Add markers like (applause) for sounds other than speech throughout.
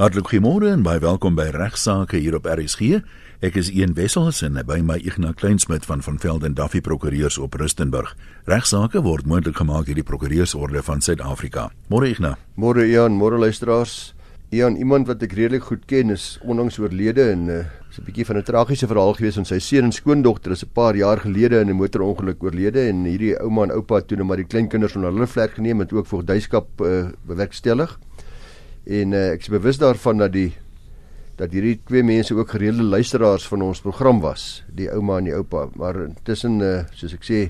Hartlik goeiemôre en baie welkom by Regsake hier op RSG. Ek is Ian Wessels en by my Ignas Kleinsmid van van Velden Duffy Prokureurs op Rustenburg. Regsake word moontlik gemaak deur die Prokureursorde van Suid-Afrika. Môre Ignas. Môre Ian, môre luisteraars. Ian, iemand wat ek redelik goed ken is onlangs oorlede en uh, is 'n bietjie van 'n tragiese verhaal gewees van sy seun en skoondogter is 'n paar jaar gelede in 'n motorongeluk oorlede en hierdie ouma en oupa toe net maar die kleinkinders onder hulle vlek geneem en ook voogdyskap uh, bewerkstellig. En uh, ek is bewus daarvan dat die dat hierdie twee mense ook gereelde luisteraars van ons program was, die ouma en die oupa. Maar intussen uh, soos ek sê,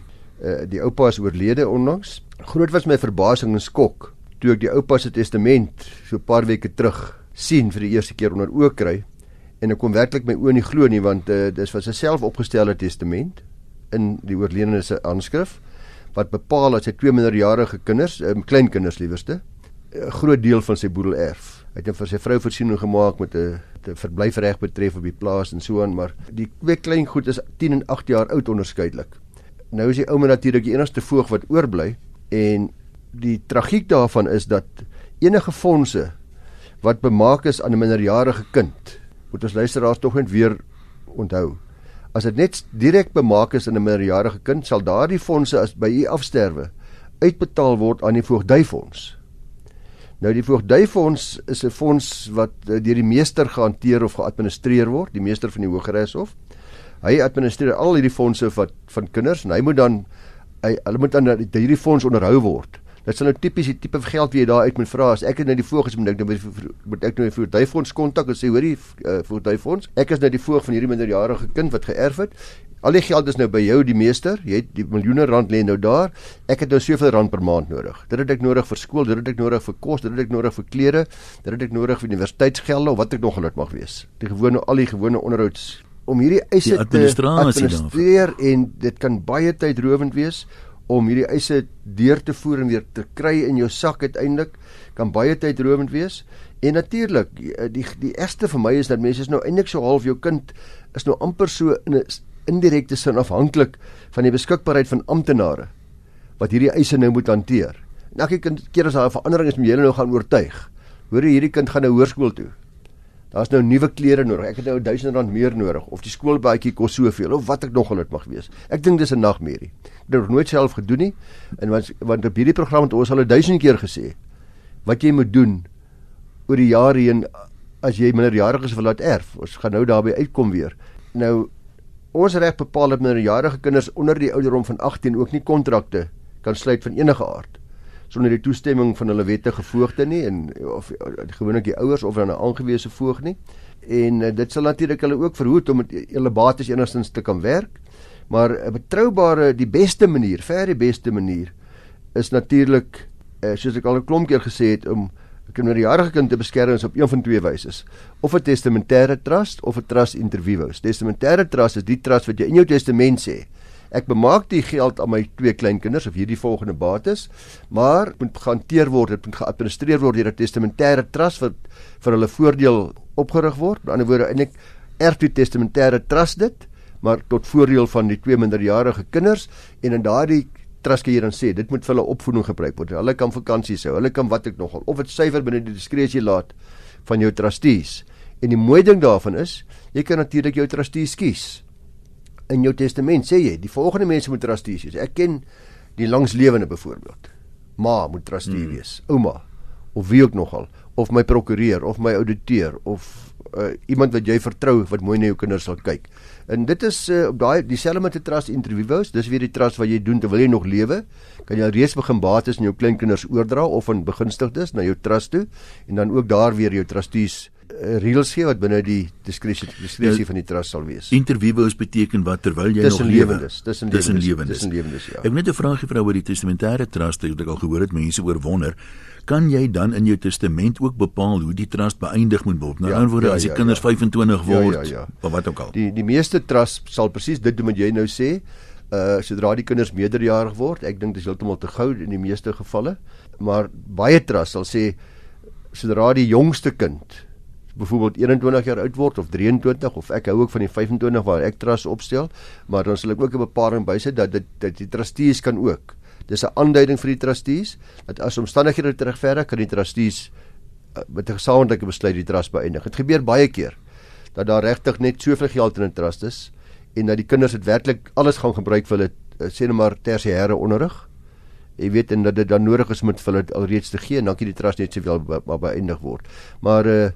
uh, die oupa is oorlede onlangs. Groot was my verbasing en skok toe ek die oupa se testament so 'n paar weke terug sien vir die eerste keer onder oë kry en ek kon werklik my oë nie glo nie want uh, dis was 'n selfopgestelde testament in die oorledene se aanskrif wat bepaal dat sy twee minderjarige kinders, um, kleinkinders liewerste, 'n groot deel van sy boedel erf. Hy het net vir sy vrou voorsiening gemaak met 'n verblyfreg betref op die plaas en so aan, maar die twee klein goed is 10 en 8 jaar oud onderskeidelik. Nou is die ouma natuurlik die enigste voog wat oorbly en die tragiek daarvan is dat enige fondse wat bemaak is aan 'n minderjarige kind, moet ons luisteraars tog net weer onthou. As dit net direk bemaak is aan 'n minderjarige kind, sal daardie fondse as by u afsterwe uitbetaal word aan die voogdyfonds. Nou die voogdyfonds is 'n fonds wat uh, deur die meester gehanteer of geadministreer word, die meester van die Hooggeregshof. Hy administreer al hierdie fondse wat van kinders en hy moet dan hy hulle moet dan hierdie fonds onderhou word. Dit sal nou tipies die tipe geld wie jy daar uit moet vra. As ek nou die voog is moet ek nou moet ek nou die voogdyfonds kontak en sê hoorie uh, voogdyfonds ek is nou die voog van hierdie minderjarige kind wat geërf het. Al die geld is nou by jou die meester. Jy het die miljoene rand lê nou daar. Ek het nou soveel rand per maand nodig. Dit het ek nodig vir skool dit het ek nodig vir kos dit het ek nodig vir klere dit het ek nodig vir universiteitsgelde of wat ek nog dit mag wees. Die gewone al die gewone onderhouds om hierdie eise te administreer en dit kan baie tydrowend wees om hierdie eise deur te voer en weer te kry in jou sak uiteindelik kan baie tydrowend wees. En natuurlik, die die, die ergste vir my is dat mense is nou eintlik so half jou kind is nou amper so in 'n indirekte sin afhanklik van die beskikbaarheid van amptenare wat hierdie eise nou moet hanteer. En elke keer as daar 'n verandering is, moet jy hulle nou gaan oortuig. Hoor jy hierdie kind gaan nou hoërskool toe? Daar's nou nuwe klere nodig. Ek het nou 1000 rand meer nodig of die skoolbaadjie kos soveel of wat ek nog al dit mag wees. Ek dink dis 'n nagmerrie. Ek het dit nooit self gedoen nie. En want want op hierdie program het ons al 1000 keer gesê wat jy moet doen oor die jare heen as jy minderjariges wil laat erf. Ons gaan nou daarby uitkom weer. Nou ons reg bepaal dat minderjarige kinders onder die ouderdom van 18 ook nie kontrakte kan sluit van enige aard sonder die toestemming van hulle wettige voogte nie en of gewoonlik die ouers of dan 'n aangewese voog nie. En uh, dit sal natuurlik hulle ook verhoed om met hulle bates enigstens te kan werk. Maar 'n betroubare die beste manier, ver die beste manier is natuurlik uh, soos ek al 'n klomp keer gesê het om 'n kinderjarige kind te beskerm op een van twee wyse. Of 'n testamentêre trust of 'n trust inter vivos. Testamentêre trust is die trust wat jy in jou testament sê ek bemaak die geld aan my twee kleinkinders of hierdie volgende bates, maar moet gehanteer word, dit moet geadministreer word deur 'n testamentêre trust wat vir hulle voordeel opgerig word. Aan die ander woorde eintlik erf die testamentêre trust dit, maar tot voordeel van die twee minderjarige kinders en in daardie trust kan jy dan sê dit moet vir hulle opvoeding gebruik word. Hulle kan vakansies hou, hulle kan wat ek nogal of dit suiwer binne die diskresie laat van jou trustees. En die mooi ding daarvan is, jy kan natuurlik jou trustees kies in jou testament sê jy die volgende mense moet trustees wees. Ek ken die langslewende byvoorbeeld. Ma moet trustee hmm. wees. Ouma of wie ook nogal of my prokureur of my ouditeur of uh, iemand wat jy vertrou wat mooi na jou kinders sal kyk. En dit is uh, op daai dieselfde met 'n trust interviews. Dis weer die trust wat jy doen terwyl jy nog lewe. Kan jy reeds begin bates aan jou kleinkinders oordra of aan begunstigdes na jou trust toe en dan ook daar weer jou trustees Eh, reëls gee wat binne die diskresie diskresie ja, van die trust sal wees. Interviews beteken wat terwyl jy nog lewe. Tussen lewendes, tussen lewendes, ja. Ek het net 'n vraagie vir oor die testamentêre trust ek al gehoor het mense oor wonder. Kan jy dan in jou testament ook bepaal hoe die trust beëindig moet word? Nou ja, antwoorde ja, as die ja, kinders ja. 25 word ja, ja, ja. of wat ook al. Die die meeste trust sal presies dit doen wat jy nou sê. Uh sodra die kinders meerderjarig word, ek dink dit is heeltemal te gou in die meeste gevalle, maar baie trust sal sê sodra die jongste kind byvoorbeeld 21 jaar oud word of 23 of ek hou ook van die 25 waar ek trust opstel, maar dan sal ek ook 'n bepaling bysit dat dit dat die trustees kan ook. Dis 'n aanduiding vir die trustees dat as omstandighede terugverder kan die trustees met 'n gesamentlike besluit die trust beëindig. Dit gebeur baie keer dat daar regtig net soveel geld in 'n trust is en dat die kinders dit werklik alles gaan gebruik vir hulle eh, sê net maar tersiêre onderrig. Jy weet en dat dit dan nodig is om vir hulle alreeds te gee en dankie die trust net sowel beëindig word. Maar uh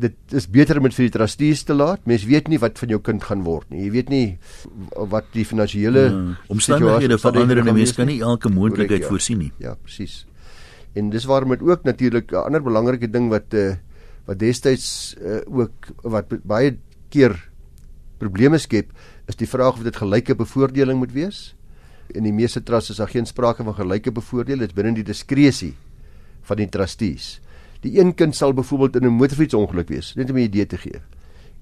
dit is beter om dit vir die trustees te laat. Mens weet nie wat van jou kind gaan word nie. Jy weet nie wat die finansiële ja, omstandighede verander en mens kan nie elke moontlikheid ja. voorsien nie. Ja, presies. En dis waarom dit ook natuurlik 'n ander belangrike ding wat uh wat destyds uh, ook wat baie keer probleme skep is die vraag of dit gelyke bevoordeling moet wees. In die meeste trusts is daar geen sprake van gelyke bevoordeling, dit is binne die diskresie van die trustees. Die een kind sal byvoorbeeld in 'n motorfietsongeluk wees, net om 'n idee te gee.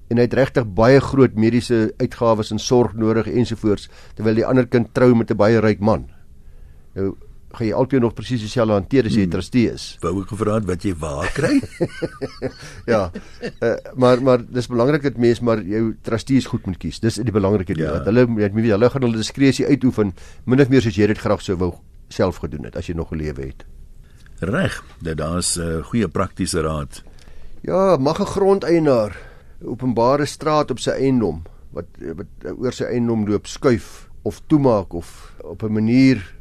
En hy het regtig baie groot mediese uitgawes en sorg nodig ensovoorts, terwyl die ander kind trou met 'n baie ryk man. Nou gaan jy altyd nog presies dieselfde hanteer as jy hmm. trustee is. Wou ek gevra het wat jy waar kry? (laughs) ja. Uh, maar maar dis belangrik dat mense maar jou trustees goed moet kies. Dis die belangrike ding. Ja. Dat hulle jy weet hulle gaan hulle diskresie uitoefen min of meer soos jy dit graag sou wou self gedoen het as jy nog gelewe het. Reg. Dit daar's 'n uh, goeie praktiese raad. Ja, mag 'n grondeienaar openbare straat op sy eiendom wat wat oor sy eiendom loop skuif of toemaak of op 'n manier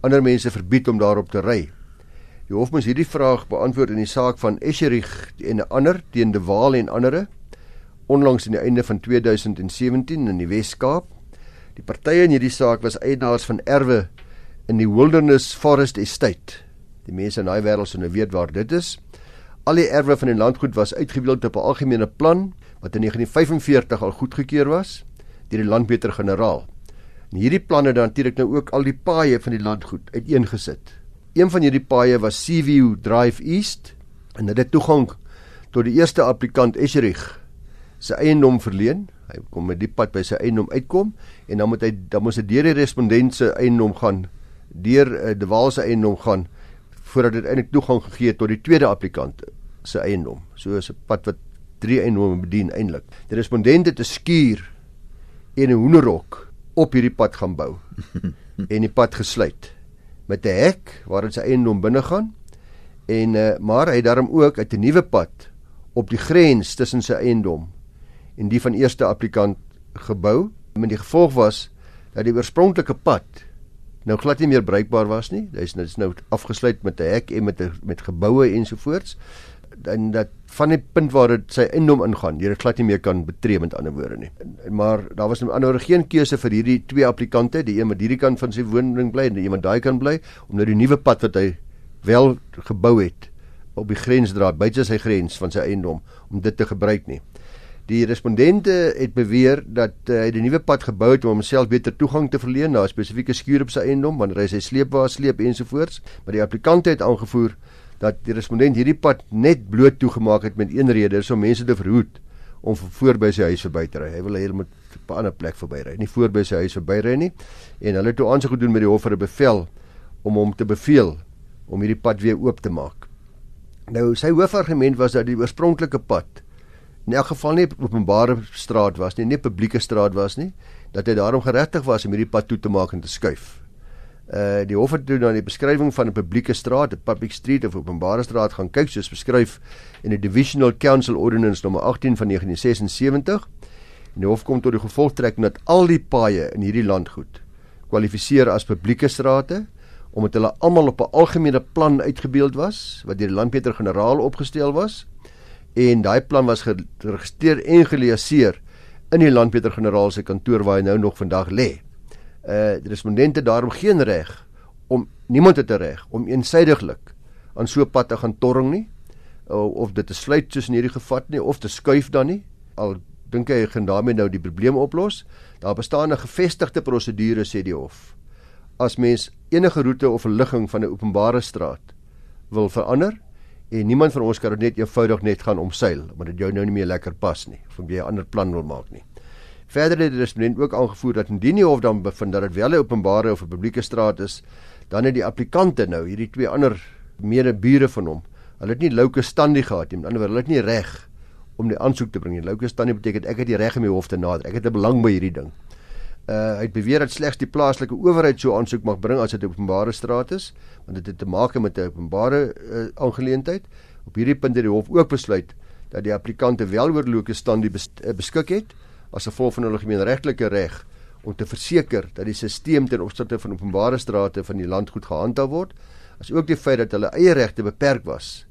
ander mense verbied om daarop te ry. Die hof moes hierdie vraag beantwoord in die saak van Escherich en 'n ander teen De Waal en ander onlangs aan die einde van 2017 in die Wes-Kaap. Die partye in hierdie saak was eienaars van erwe in die Wilderness Forest Estate. Die mense in daai wêreld sou nou weet waar dit is. Al die erwe van die landgoed was uitgebeeld op 'n algemene plan wat in 1945 al goedgekeur was deur die landmeter-generaal. En hierdie planne dan natuurlik nou ook al die paaie van die landgoed uiteengesit. Een van hierdie paaie was Seaview Drive East en dit het toegang tot die eerste applikant Escherich se eiendom verleen. Hy kom met die pad by sy eiendom uitkom en dan moet hy dan moet hy deur die respondent se eiendom gaan, deur uh, De Waal se eiendom gaan voordat dit eintlik toegang gegee het tot die tweede applikant se eiendom. So is 'n pad wat drie eiendomme bedien eintlik. Die respondent het 'n skuur en 'n hoenderhok op hierdie pad gaan bou (laughs) en die pad gesluit met 'n hek waarin sy eiendom binne gaan en uh, maar hy het daarom ook 'n nuwe pad op die grens tussen sy eiendom en die van eerste applikant gebou met die gevolg was dat die oorspronklike pad nou glad nie meer bruikbaar was nie hy's nou afgesluit met 'n hek en met met geboue ensovoorts en dat van die punt waar dit sy eiendom ingaan, jy dit glad nie meer kan betree met ander woorde nie. Maar daar was nou ander geen keuse vir hierdie twee applikante, die een wat hierdie kant van sy woning bly en die een wat daai kant bly om nou die nuwe pad wat hy wel gebou het op die grensdraad buite sy grens van sy eiendom om dit te gebruik nie. Die respondente het beweer dat uh, hy die nuwe pad gebou het om homself beter toegang te verleen na 'n spesifieke skuur op sy eiendom wanneer hy sy sleepwa sleep ensovoorts, maar die applikante het aangevoer dat die respondent hierdie pad net bloot toegemaak het met een rede, is om mense te verhoed om voor by sy huis verby te ry. Hy wil hy moet op 'n ander plek verby ry, nie voor by sy huis verby ry nie. En hulle het toe aansoek gedoen met die hof vir 'n bevel om hom te beveel om hierdie pad weer oop te maak. Nou sy hoofargument was dat die oorspronklike pad in elk geval nie openbare straat was nie, nie publieke straat was nie, dat hy daarom geregtig was om hierdie pad toe te maak en te skuif. Uh die hof het toe na die beskrywing van 'n publieke straat, 'n public street of openbare straat gaan kyk soos beskryf in die Divisional Council Ordinance nommer 18 van 1976. En die hof kom tot die gevolgtrekking dat al die paaie in hierdie landgoed kwalifiseer as publieke strate omdat hulle almal op 'n algemene plan uitgebeeld was wat deur die landmeter-generaal opgestel was en daai plan was geregistreer en geliaseer in die landmeter-generaal se kantoor waar hy nou nog vandag lê. Uh respondente daarom geen reg om niemand het 'n reg om eensydiglik aan so 'n pad te gaan torring nie uh, of dit te sluit tussen hierdie gevat nie of te skuif dan nie. Al dink hy gaan daarmee nou die probleem oplos. Daar bestaan 'n gevestigde prosedure sê die hof. As mens enige roete of ligging van 'n openbare straat wil verander en niemand van ons kan dit net eenvoudig net gaan omseil omdat dit jou nou nie meer lekker pas nie of jy 'n ander plan wil maak nie Verder het die respondent ook aangevoer dat indien die hof dan bevind dat dit wel 'n openbare of 'n publieke straat is, dan het die applikante nou hierdie twee ander medebure van hom, hulle het nie louke standie gehad nie. Met ander woorde, hulle het nie reg om die aansoek te bring nie. Louke standie beteken ek het die reg om die hof te nader. Ek het 'n belang by hierdie ding. Uh hy het beweer dat slegs die plaaslike owerheid so aansoek mag bring as dit 'n openbare straat is, want dit het te maak met 'n openbare uh, aangeleentheid Op hierdie punt het die hof ook besluit dat die applikante wel oorloope stand die bes eh, beskik het as gevolg van hulle gemeenregtelike reg om te verseker dat die stelsel ten opsigte van openbare strate van die land goed gehandhaaf word, as ook die feit dat hulle eie regte beperk was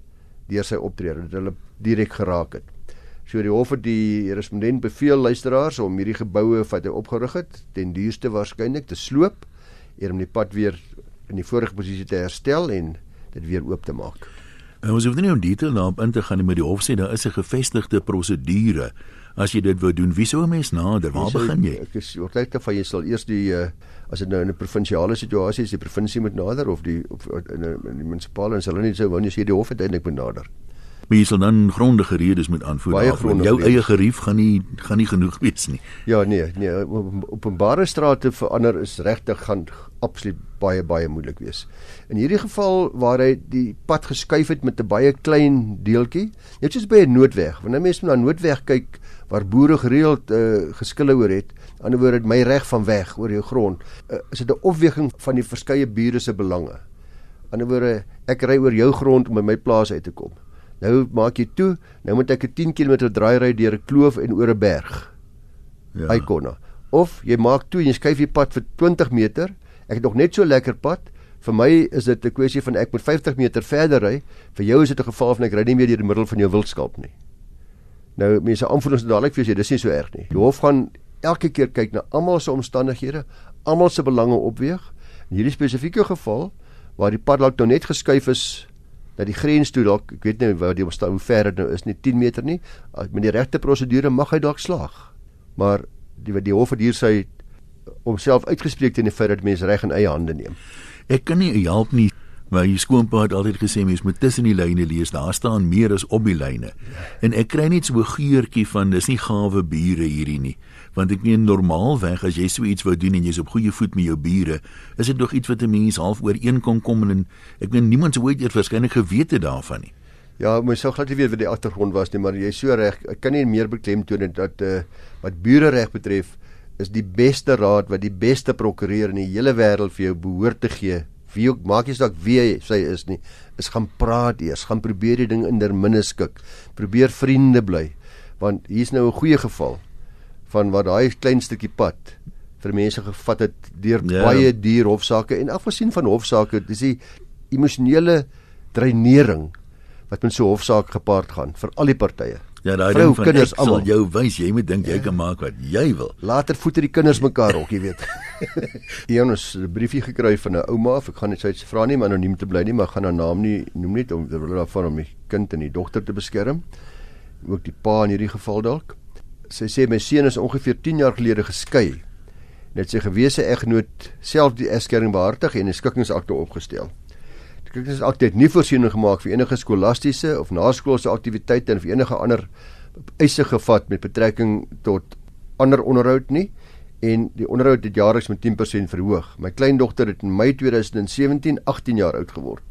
deur sy optrede, dat hulle direk geraak het. So die hof het die respondent beveel luisteraars om hierdie geboue wat hy opgerig het, ten duurste waarskynlik te sloop eer om die pad weer in die vorige posisie te herstel en dit weer oop te maak. En ons hoef nie om detail daarop in te gaan nie, maar die hof sê daar is 'n gevestigde prosedure as jy dit wou doen. Wie sou 'n mens nader? Waar jy begin jy? Ek is oortuig van jy sal eers die uh, as dit nou in 'n provinsiale situasie is, die provinsie moet nader of die of in 'n in die munisipale en sal hulle nie sou as jy die hof uiteindelik moet nader. Maar jy sal dan grondige redes moet aanvoer. Jou eie gerief gaan nie gaan nie genoeg wees nie. Ja, nee, nee, openbare strate verander is regtig gaan absoluut baie baie moeilik wees. In hierdie geval waar hy die pad geskuif het met 'n baie klein deeltjie, net soos by 'n noodweg. Wanneer mense na noodweg kyk waar boere gereeld uh, geskille oor het, ander woord my reg van weg oor jou grond, uh, is dit 'n opweging van die verskeie bure se belange. Ander woord ek ry oor jou grond om by my plaas uit te kom. Nou maak jy toe, nou moet ek 'n 10 km draai ry deur 'n kloof en oor 'n berg. Ja. Icona. Of jy maak toe en jy skuif die pad vir 20 meter. Ek het nog net so lekker pad. Vir my is dit 'n kwessie van ek moet 50 meter verder ry. Vir jou is dit 'n geval van ek ry nie meer deur die middel van jou wildskaap nie. Nou mense aanvoelings dadelik vir jy dis nie so erg nie. Die hof gaan elke keer kyk na almal se omstandighede, almal se belange opweeg. In hierdie spesifieke geval waar die pad dalk nou net geskuif is dat die grens toe dalk ek weet nie waar die hoe ver dit nou is nie 10 meter nie. Met die regte prosedure mag hy dalk slaag maar die die hof het hier sy homself uitgespreek teen die feit dat mense reg in eie hande neem. Ek kan nie help nie maar die skoonpa het altyd gesê mens moet tussen die lyne lees daar staan meer as op die lyne en ek kry net so 'n geurtjie van dis nie gawe bure hierdie nie want ek meen normaalweg as jy so iets wou doen en jy's op goeie voet met jou bure, is dit nog iets wat 'n mens half ooreen kon kom en ek meen niemand sou ooit eers waarskynlik geweet het daarvan nie. Ja, mens sou glad nie weet wat die agtergrond was nie, maar jy's so reg. Ek kan nie meer beklemtoon dat uh, wat bure reg betref is die beste raad wat die beste prokureur in die hele wêreld vir jou behoort te gee. Wie ook maak jy saak wie sy is nie, is gaan praat eers, gaan probeer die ding in der minne skik. Probeer vriende bly want hier's nou 'n goeie geval van wat daai klein stukkie pad vir mense gevat het deur ja. baie duur hofsaake en afgesien van hofsaake dis die emosionele dreinering wat met so hofsaak gepaard gaan vir al die partye. Ja, daai ding van kinders almal jou wys jy moet dink jy ja. kan maak wat jy wil. Later voet die kinders mekaar ook, jy weet. (laughs) Een ons 'n briefie gekry van 'n ouma, ek gaan net sy vra nie maar anoniem te bly nie, maar gaan haar naam nie noem net om ter wille daarvan om die kind en die dogter te beskerm. Ook die pa in hierdie geval dalk sy sê my seun is ongeveer 10 jaar gelede geskei. Net sy gewese egnoot self die egskeiding behartig en 'n skikkingsakte opgestel. Die skikkingsakte het nie voorsiening gemaak vir enige skolastiese of naskoolse aktiwiteite en vir enige ander eise gevat met betrekking tot ander onderhoud nie en die onderhoud het jaarliks met 10% verhoog. My kleindogter het in Mei 2017 18 jaar oud geword.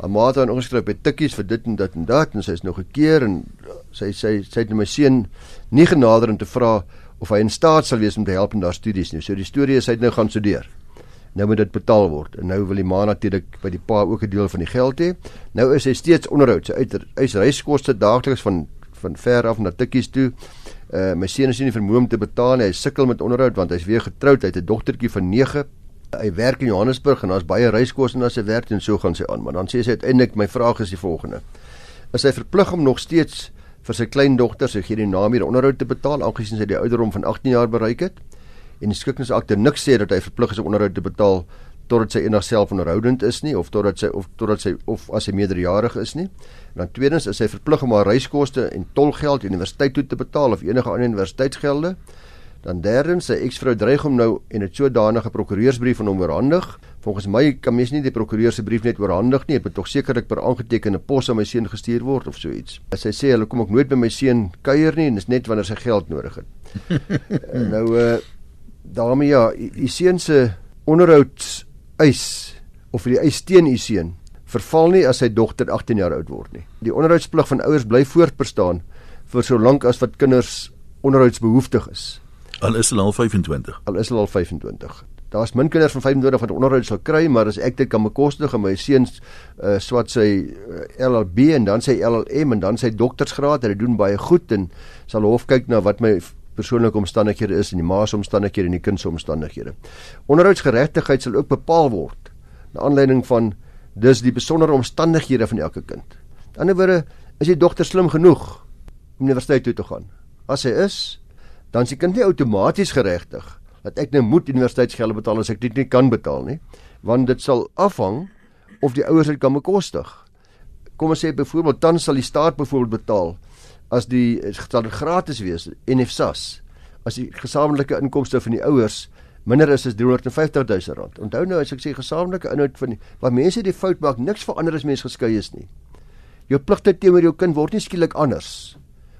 Haar ma het haar ingeskryf by tikkies vir dit en dit en dat en sy is nog gekeer en sy sy sy het my seun nie genader om te vra of hy in staat sal wees om te help in haar studies nie. So die storie is hy het nou gaan studeer. Nou moet dit betaal word en nou wil die ma natuurlik by die pa ook 'n deel van die geld hê. Nou is hy steeds onderhoud. Sy uit hy's reiskoste daagliks van van ver af na tikkies toe. Uh my seun is nie vermoë om te betaal nie. Hy sukkel met onderhoud want hy's weer getroud. Hy het 'n dogtertjie van 9 hy werk in Johannesburg en daar's baie reiskoste na sy werk en so gaan sy aan. Maar dan sê sy uiteindelik my vraag is die volgende. Is hy verplig om nog steeds vir sy kleindogter sy gee die naam hier onderhoud te betaal aangesien sy die ouderdom van 18 jaar bereik het? En die skikkingsakte niks sê dat hy verplig is om onderhoud te betaal totdat sy enig self onderhoudend is nie of totdat sy of totdat sy of as hy meerderjarig is nie. En dan tweedens is hy verplig om haar reiskoste en tolgeld universiteit toe te betaal of enige ander universiteitsgelde. Dan derdens, sy eksvrou dreig hom nou en het sodanige prokureursbrief aan hom oorhandig. Volgens my kan mens nie die prokureur se brief net oorhandig nie, dit moet tog sekerlik per aangetekende pos aan my seun gestuur word of so iets. Sy sê hulle kom ook nooit by my seun kuier nie en dis net wanneer sy geld nodig het. (laughs) nou uh daarmee ja, u seun se onderhouds eis of die eis teen u seun verval nie as sy dogter 18 jaar oud word nie. Die onderhoudsplig van ouers bly voortbestaan vir so lank as wat kinders onderhoudsbehoeftig is. Al is hulle al 25. Al is hulle al 25. daar's min kinders van 25 wat onderhoud sal kry, maar as ek dit kan bekostig en my seuns uh, swat sy uh, LLB en dan sy LLM en dan sy doktorsgraad, hy doen baie goed en sal hof kyk na wat my persoonlike omstandighede is en die ma se omstandighede en die kind se omstandighede. Onderhoudsgeregtigheid sal ook bepaal word na aanleiding van dis die besondere omstandighede van elke kind. Aan die ander woorde, is die dogter slim genoeg om universiteit toe te gaan? As sy is, dan is die kind nie outomaties geregtig dat ek nou moet universiteitsgeld betaal as ek dit nie kan betaal nie, want dit sal afhang of die ouers dit kan bekostig. Kom ons sê byvoorbeeld dan sal die staat byvoorbeeld betaal as die sal dit gratis wees NFSAS as die gesamentlike inkomste van die ouers minder is as 350 000 rand. Onthou nou as ek sê gesamentlike inhoud van die waar mense die fout maak, niks verander as mens geskei is nie. Jou pligte teenoor jou kind word nie skielik anders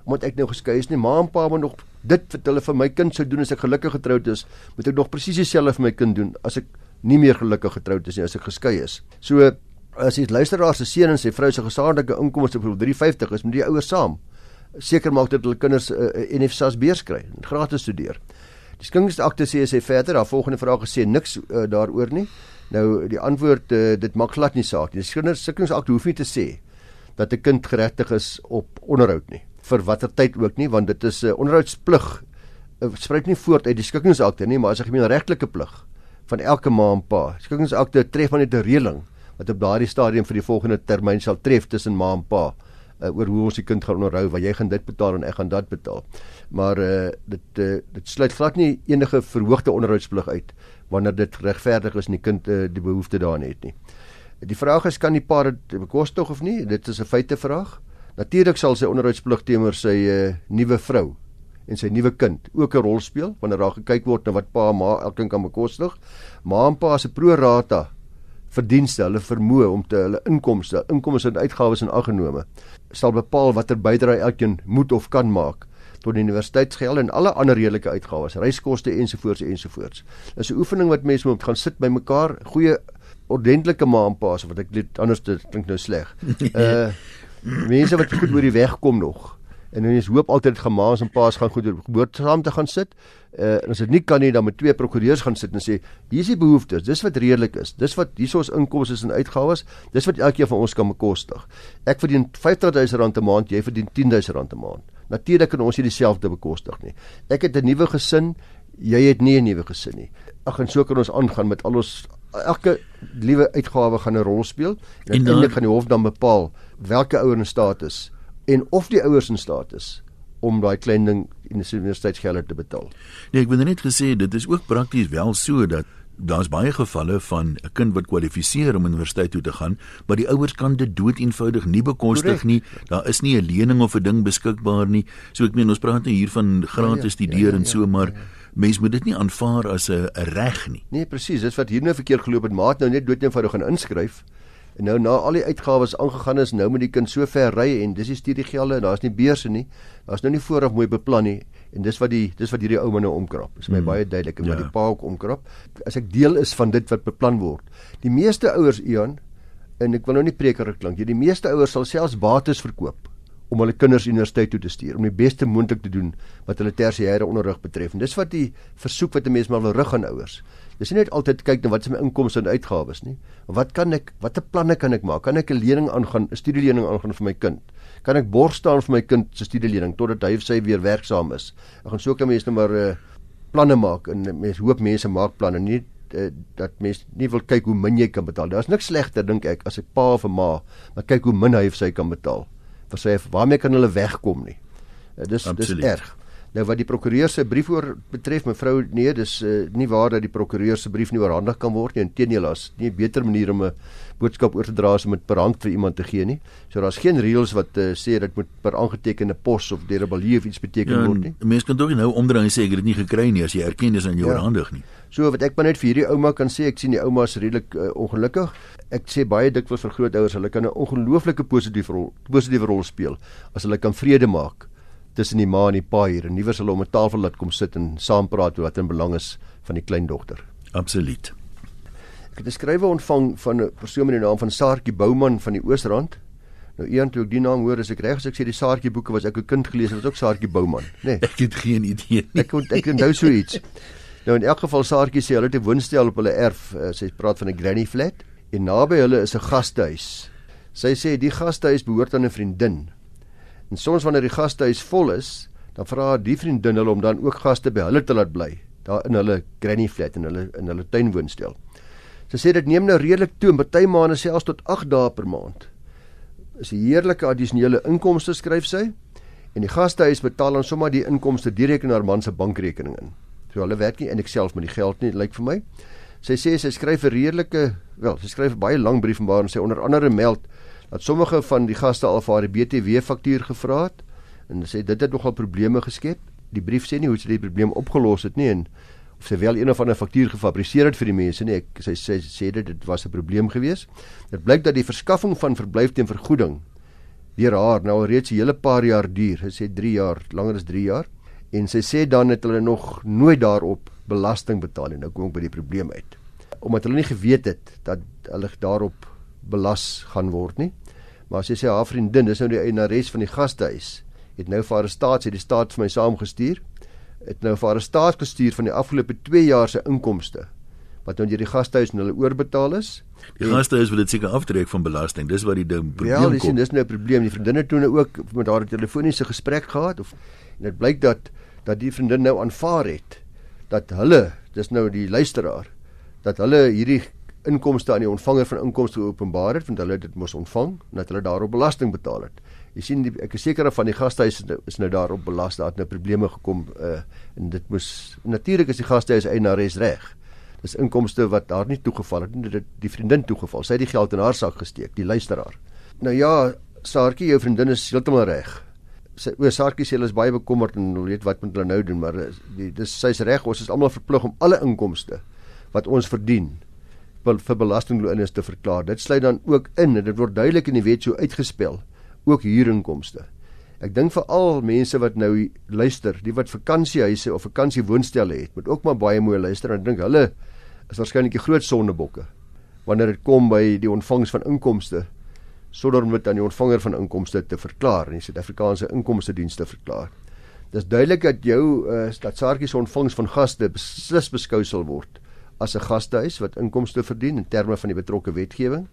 omdat ek nou geskei is nie. Ma en pa moet nog dit wat hulle vir my kind sou doen as ek gelukkig getroud is, moet ek nog presies dieselfde vir my kind doen as ek nie meer gelukkig getroud is nie, as ek geskei is. So as jy luisteraar se seun en sy vrou se gesamentlike inkomste vir 350 is, moet die ouers saam seker maak dat hulle kinders 'n uh, NFSAS beurs kry en gratis studeer. Die skinkingsakte sê sy verder, haar volgende vraag gesê niks uh, daaroor nie. Nou die antwoord uh, dit maak glad nie saak nie. Die skinkingsakte hoef nie te sê dat 'n kind geregtig is op onderhoud nie vir watter tyd ook nie want dit is 'n uh, onderhoudsplig. Uh, spruit nie voort uit die skinkingsakte nie, maar as 'n gemeenregtelike plig van elke ma en pa. Skinkingsakte tref maar net 'n reëling wat op daardie stadium vir die volgende termyn sal tref tussen ma en pa oor hoe ons die kind gaan onderhou, want jy gaan dit betaal en ek gaan dat betaal. Maar uh, dit uh, dit sluit glad nie enige verhoogde onderhoudsplig uit wanneer dit regverdig is en die kind uh, die behoefte daarin het nie. Die vraag is kan die pa dit bekostig of nie? Dit is 'n feite vraag. Natuurlik sal sy onderhoudsplig teenoor sy uh, nuwe vrou en sy nuwe kind ook 'n rol speel wanneer daar gekyk word na wat pa en ma elkeen kan bekostig. Ma en pa se pro rata verdienste, hulle vermoë om te hulle inkomste, inkomste en uitgawes in ag genome, sal bepaal watter bydrae elkeen moet of kan maak tot die universiteitsgeld en alle ander redelike uitgawes, reiskoste ensovoorts ensovoorts. Dis 'n oefening wat mense moet gaan sit by mekaar, goeie ordentlike maanpaas wat ek dit anders dit klink nou sleg. Uh (laughs) mense wat goed oor die weg kom nog en ons hoop altyd gemaas en paas gaan goed geboorte saam te gaan sit. Uh en as dit nie kan nie dan met twee prokureurs gaan sit en sê hier is die behoeftes, dis wat redelik is. Dis wat hierso ons inkomste en uitgawes, dis wat elkeen van ons kan bekostig. Ek verdien R50000 'n maand, jy verdien R10000 'n maand. Natuurlik kan ons nie dieselfde bekostig nie. Ek het 'n nuwe gesin, jy het nie 'n nuwe gesin nie. Ag en so kan ons aangaan met al ons elke liewe uitgawe gaan 'n rol speel en uiteindelik gaan die hof dan bepaal watter ouer in staat is en of die ouers in staat is om daai klein ding in die universiteitsgeld te betaal. Nee, ek wil net gesê dit is ook prakties wel so dat daar's baie gevalle van 'n kind wat kwalifiseer om universiteit toe te gaan, maar die ouers kan dit dood eenvoudig nie bekostig nie. Daar is nie 'n lening of 'n ding beskikbaar nie. So ek meen ons praat nou hier van gratis ja, ja, studeer ja, ja, en so, maar ja, ja. mens moet dit nie aanvaar as 'n reg nie. Nee, presies. Dis wat hier nou verkeerd geloop het. Maat nou net dood eenvoudig gaan inskryf. En nou na al die uitgawes aangegaan is, nou moet die kind so ver ry en dis die studiegelde en daar's nie beurse nie. Daar's nou nie vooraf mooi beplan nie en dis wat die dis wat hierdie ouma nou omkrap. Dis my hmm. baie duidelik en ja. wat die pa ook omkrap. As ek deel is van dit wat beplan word. Die meeste ouers Ian en ek wil nou nie preker klink, die meeste ouers sal selfs bates verkoop om hulle kinders universiteit toe te stuur om die beste moontlik te doen wat hulle tersiêre onderrig betref. En dis wat die versoek wat 'n mens maar wil rig aan ouers. Dis nie net altyd kyk na wat is my inkomste en uitgawes nie. Wat kan ek watter planne kan ek maak? Kan ek 'n lening aangaan, 'n studielening aangaan vir my kind? Kan ek borg staan vir my kind se studielening totdat hy of sy weer werksaam is? Ek gaan so kan mense net maar uh, planne maak en mense hoop mense maak planne nie uh, dat mense nie wil kyk hoe min jy kan betaal. Daar's niks slegter dink ek as 'n pa of 'n ma, maar kyk hoe min hy of sy kan betaal wat sê waarmee kan hulle wegkom nie. Uh, dis Absoluut. dis erg. Nou wat die prokureur se brief oor betref mevrou nee dis uh, nie waar dat die prokureur se brief nie oorhandig kan word nie inteendeel as nie 'n beter manier om 'n boodskap oor te dra as om dit per hand vir iemand te gee nie. So daar's geen reëls wat uh, sê dit moet per aangetekende pos of deur 'n balie of iets beteken ja, word nie. Mense kan tog nou omdraai en sê ek het dit nie gekry nie as jy erken dis aan jou ja. oorhandig nie. So wat ek maar net vir hierdie ouma kan sê ek sien die ouma is redelik uh, ongelukkig ek sê baie dikwels vir grootouers, hulle kan 'n ongelooflike positiewe rol positiewe rol speel as hulle kan vrede maak tussen die ma en die pa hier en nie wers hulle om 'n tafel laat kom sit en saam praat oor wat in belang is van die kleindogter. Absoluut. Ek het 'n skrywe ontvang van 'n persoon met die naam van Saartjie Bouman van die Oosrand. Nou een toe ek die naam hoor, as ek reg is, ek sê die Saartjie boeke was ek 'n kind gelees het, was ook Saartjie Bouman, né? Nee. (laughs) Ek het geen idee nie. Ek kon ek onthou so iets. Nou in elk geval Saartjie sê hulle het 'n woonstel op hulle erf. Uh, sy praat van 'n granny flat en naby hulle is 'n gastehuis. Sy sê die gastehuis behoort aan 'n vriendin. En soms wanneer die gastehuis vol is, dan vra die vriendin hulle om dan ook gaste by hulle te laat bly, daar in hulle granny flat en hulle in hulle tuinwoonstel. Sy sê dit neem nou redelik toe, party maande selfs tot 8 dae per maand. Is 'n heerlike addisionele inkomste skryf sy en die gastehuis betaal dan sommer die inkomste direk in haar man se bankrekening in. So hulle werk nie ek self met die geld nie, lyk like vir my. Sy sê sy skryf 'n redelike, wel, sy skryf 'n baie lang brief en waar sy onder andere meld dat sommige van die gaste al vir haar BTW faktuur gevra het en sê dit het nogal probleme geskep. Die brief sê nie hoe sy die probleem opgelos het nie en of sy wel een of ander faktuur gefabriseer het vir die mense nie. Ek sy sê sê dit dit was 'n probleem gewees. Dit blyk dat die verskaffing van verblyf teen vergoeding deur haar nou al reeds 'n hele paar jaar duur. Sy sê 3 jaar, langer as 3 jaar. En sy sê dan het hulle nog nooit daarop belasting betaal nie. Nou kom ek by die probleem uit. Omdat hulle nie geweet het dat hulle daarop belas gaan word nie. Maar sy sê haar vriendin, dis nou die eienares van die gastehuis, het nou vir haar staat sê die staat vir my saamgestuur. Het nou vir haar staat gestuur van die afgelope 2 jaar se inkomste wat nou deur die gastehuis en hulle oorbetaal is. Die gastehuis wil dit seker aftrek van belasting. Dis wat die ding probleem ja, kom. Ja, dis dis nou 'n probleem. Die vriendinne toe nou ook met haar telefoniese gesprek gehad of en dit blyk dat dat die vriendin nou aanvaar het dat hulle, dis nou die luisteraar, dat hulle hierdie inkomste aan die ontvanger van inkomste openbaar het want hulle dit moes ontvang en dat hulle daarop belasting betaal het. Jy sien die, ek is seker van die gastehuis is nou, is nou daarop belas, daar het nou probleme gekom uh en dit moes natuurlik is die gastehuis eienares reg. Dis inkomste wat daar nie toegeval het nie, dit die vriendin toegeval. Sy het die geld in haar sak gesteek, die luisteraar. Nou ja, Saartjie, jou vriendin is heeltemal reg. Sy o, Saartjie sê hulle is baie bekommerd en hulle weet wat moet hulle nou doen, maar die, dis sy's reg, ons is almal verplig om alle inkomste wat ons verdien vir belastinglooners te verklaar. Dit sluit dan ook in en dit word duidelik in die wet so uitgespel, ook huurinkomste. Ek dink vir al mense wat nou luister, die wat vakansiehuise of vakansiewoonstelle het, moet ook maar baie mooi luister en dink hulle is waarskynlik die groot sondebokke wanneer dit kom by die ontvangs van inkomste sonder om dit aan die ontvanger van inkomste te verklaar en die Suid-Afrikaanse inkomste dienste verklaar. Dis duidelik dat jou uh, dat Saartjie se ontvangs van gaste beslis beskou sal word as 'n gastehuis wat inkomste verdien in terme van die betrokke wetgewing.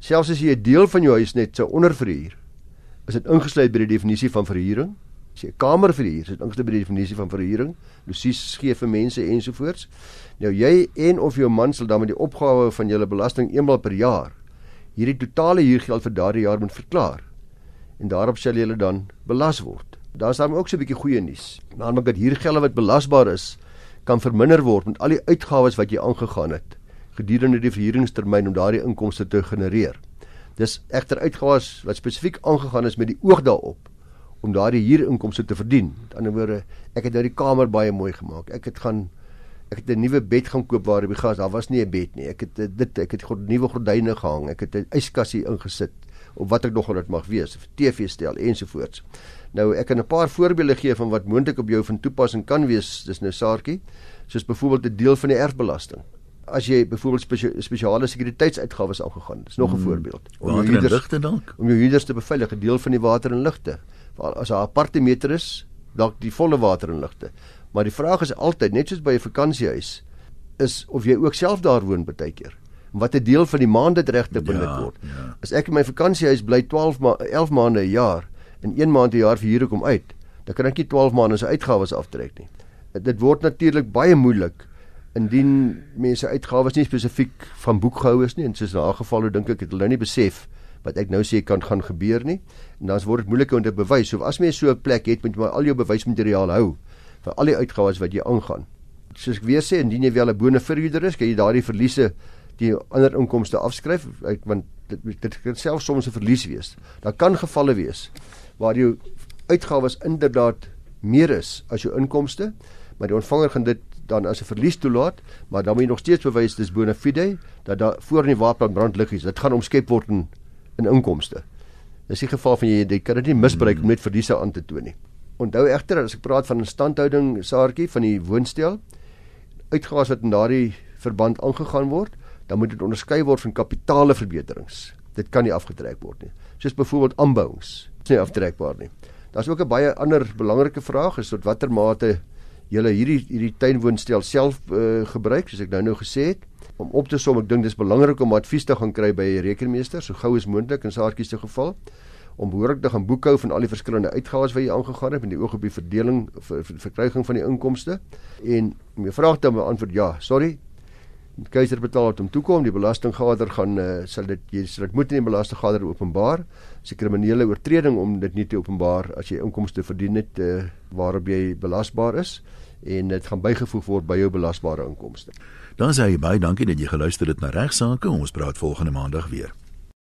Selfs as jy 'n deel van jou huis net sou onderverhuur, is dit ingesluit by die definisie van verhuuring. As jy 'n kamer verhuur, is dit ingesluit by die definisie van verhuuring. Lusies gee vir mense ensovoorts. Nou jy en of jou man sal dan met die opgawe van julle belasting eenmal per jaar hierdie totale huurgeld vir daardie jaar moet verklaar. En daarop sal julle dan belas word. Daar's dan ook so 'n bietjie goeie nuus. Naamlik dat huurgelde wat belasbaar is, kan verminder word met al die uitgawes wat jy aangegaan het gedurende die verhuuringstermyn om daardie inkomste te genereer. Dis egter uitgawes wat spesifiek aangegaan is met die oog daarop om daardie huurinkomste te verdien. Met ander woorde, ek het nou die kamer baie mooi gemaak. Ek het gaan ek het 'n nuwe bed gaan koop waar die gas, daar was nie 'n bed nie. Ek het dit ek het nuwe gordyne gehang. Ek het 'n yskassie ingesit of wat ek nog wat dit mag wees, 'n TV stel ensovoorts. Nou ek kan 'n paar voorbeelde gee van wat moontlik op jou van toepassing kan wees. Dis nou Saartjie, soos byvoorbeeld 'n deel van die erfbelasting. As jy byvoorbeeld spesia spesiale sekuriteitsuitgawes aangegaan, dis nog 'n hmm. voorbeeld. Om water huurders, en ligte dalk. Om jou huurders te beveilig, 'n deel van die water en ligte. As 'n aparte meter is, dalk die volle water en ligte. Maar die vraag is altyd, net soos by 'n vakansiehuis, is of jy ook self daar woon baie keer wat 'n deel van die maande regte benut ja, word. Ja. As ek in my vakansiehuis bly 12 ma 11 maande 'n jaar en 1 maand 'n jaar vir huur kom uit, dan kan ek nie 12 maande se uitgawes aftrek nie. Dit word natuurlik baie moeilik indien mense uitgawes nie spesifiek van boek gehou is nie en soos in 'n geval hoe dink ek het hulle nou nie besef wat ek nou sê kan gaan gebeur nie. En dan word dit moeiliker om te bewys. So as mens so 'n plek het, moet jy maar al jou bewysmateriaal hou vir al die uitgawes wat jy aangaan. Soos ek weer sê, indien jy wel 'n bone verhuurder is, kan jy daardie verliese die ander inkomste afskryf want dit dit kan self soms 'n verlies wees. Daar kan gevalle wees waar jou uitgawes inderdaad meer is as jou inkomste, maar die ontvanger gaan dit dan as 'n verlies toelaat, maar dan moet jy nog steeds bewys dis bona fide dat daar voor in die wapen brand liggies. Dit gaan omskep word in, in inkomste. Dis die geval van jy jy kan dit nie misbruik om net verliese aan te toon nie. Onthou egter as ek praat van 'n standhouding saartjie van die woonstel, uitgawes wat in daardie verband aangegaan word, dan moet dit onderskei word van kapitaalverbeterings. Dit kan nie afgetrek word nie. Soos byvoorbeeld aanbouings, is nie aftrekbaar nie. Daar's ook 'n baie ander belangrike vraag is tot watter mate julle hierdie hierdie tuinwoonstel self uh, gebruik soos ek nou nou gesê het om op te som ek dink dis belangrik om advies te gaan kry by 'n rekenmeester so gou as moontlik in saartjies se geval om behoorlik te gaan boekhou van al die verskillende uitgawes wat jy aangegaan het met die oog op die verdeling vir verkryging van die inkomste en om jou vraag te beantwoord ja sorry die keiser betaal wat hom toekom die belastinggader gaan uh, sal dit jy sal dit moet in die belastinggader openbaar. Se kriminele oortreding om dit nie te openbaar as jy inkomste verdien het uh, waarop jy belasbaar is en dit gaan bygevoeg word by jou belasbare inkomste. Dan sê jy baie dankie dat jy geluister het na regsaake ons praat volgende maandag weer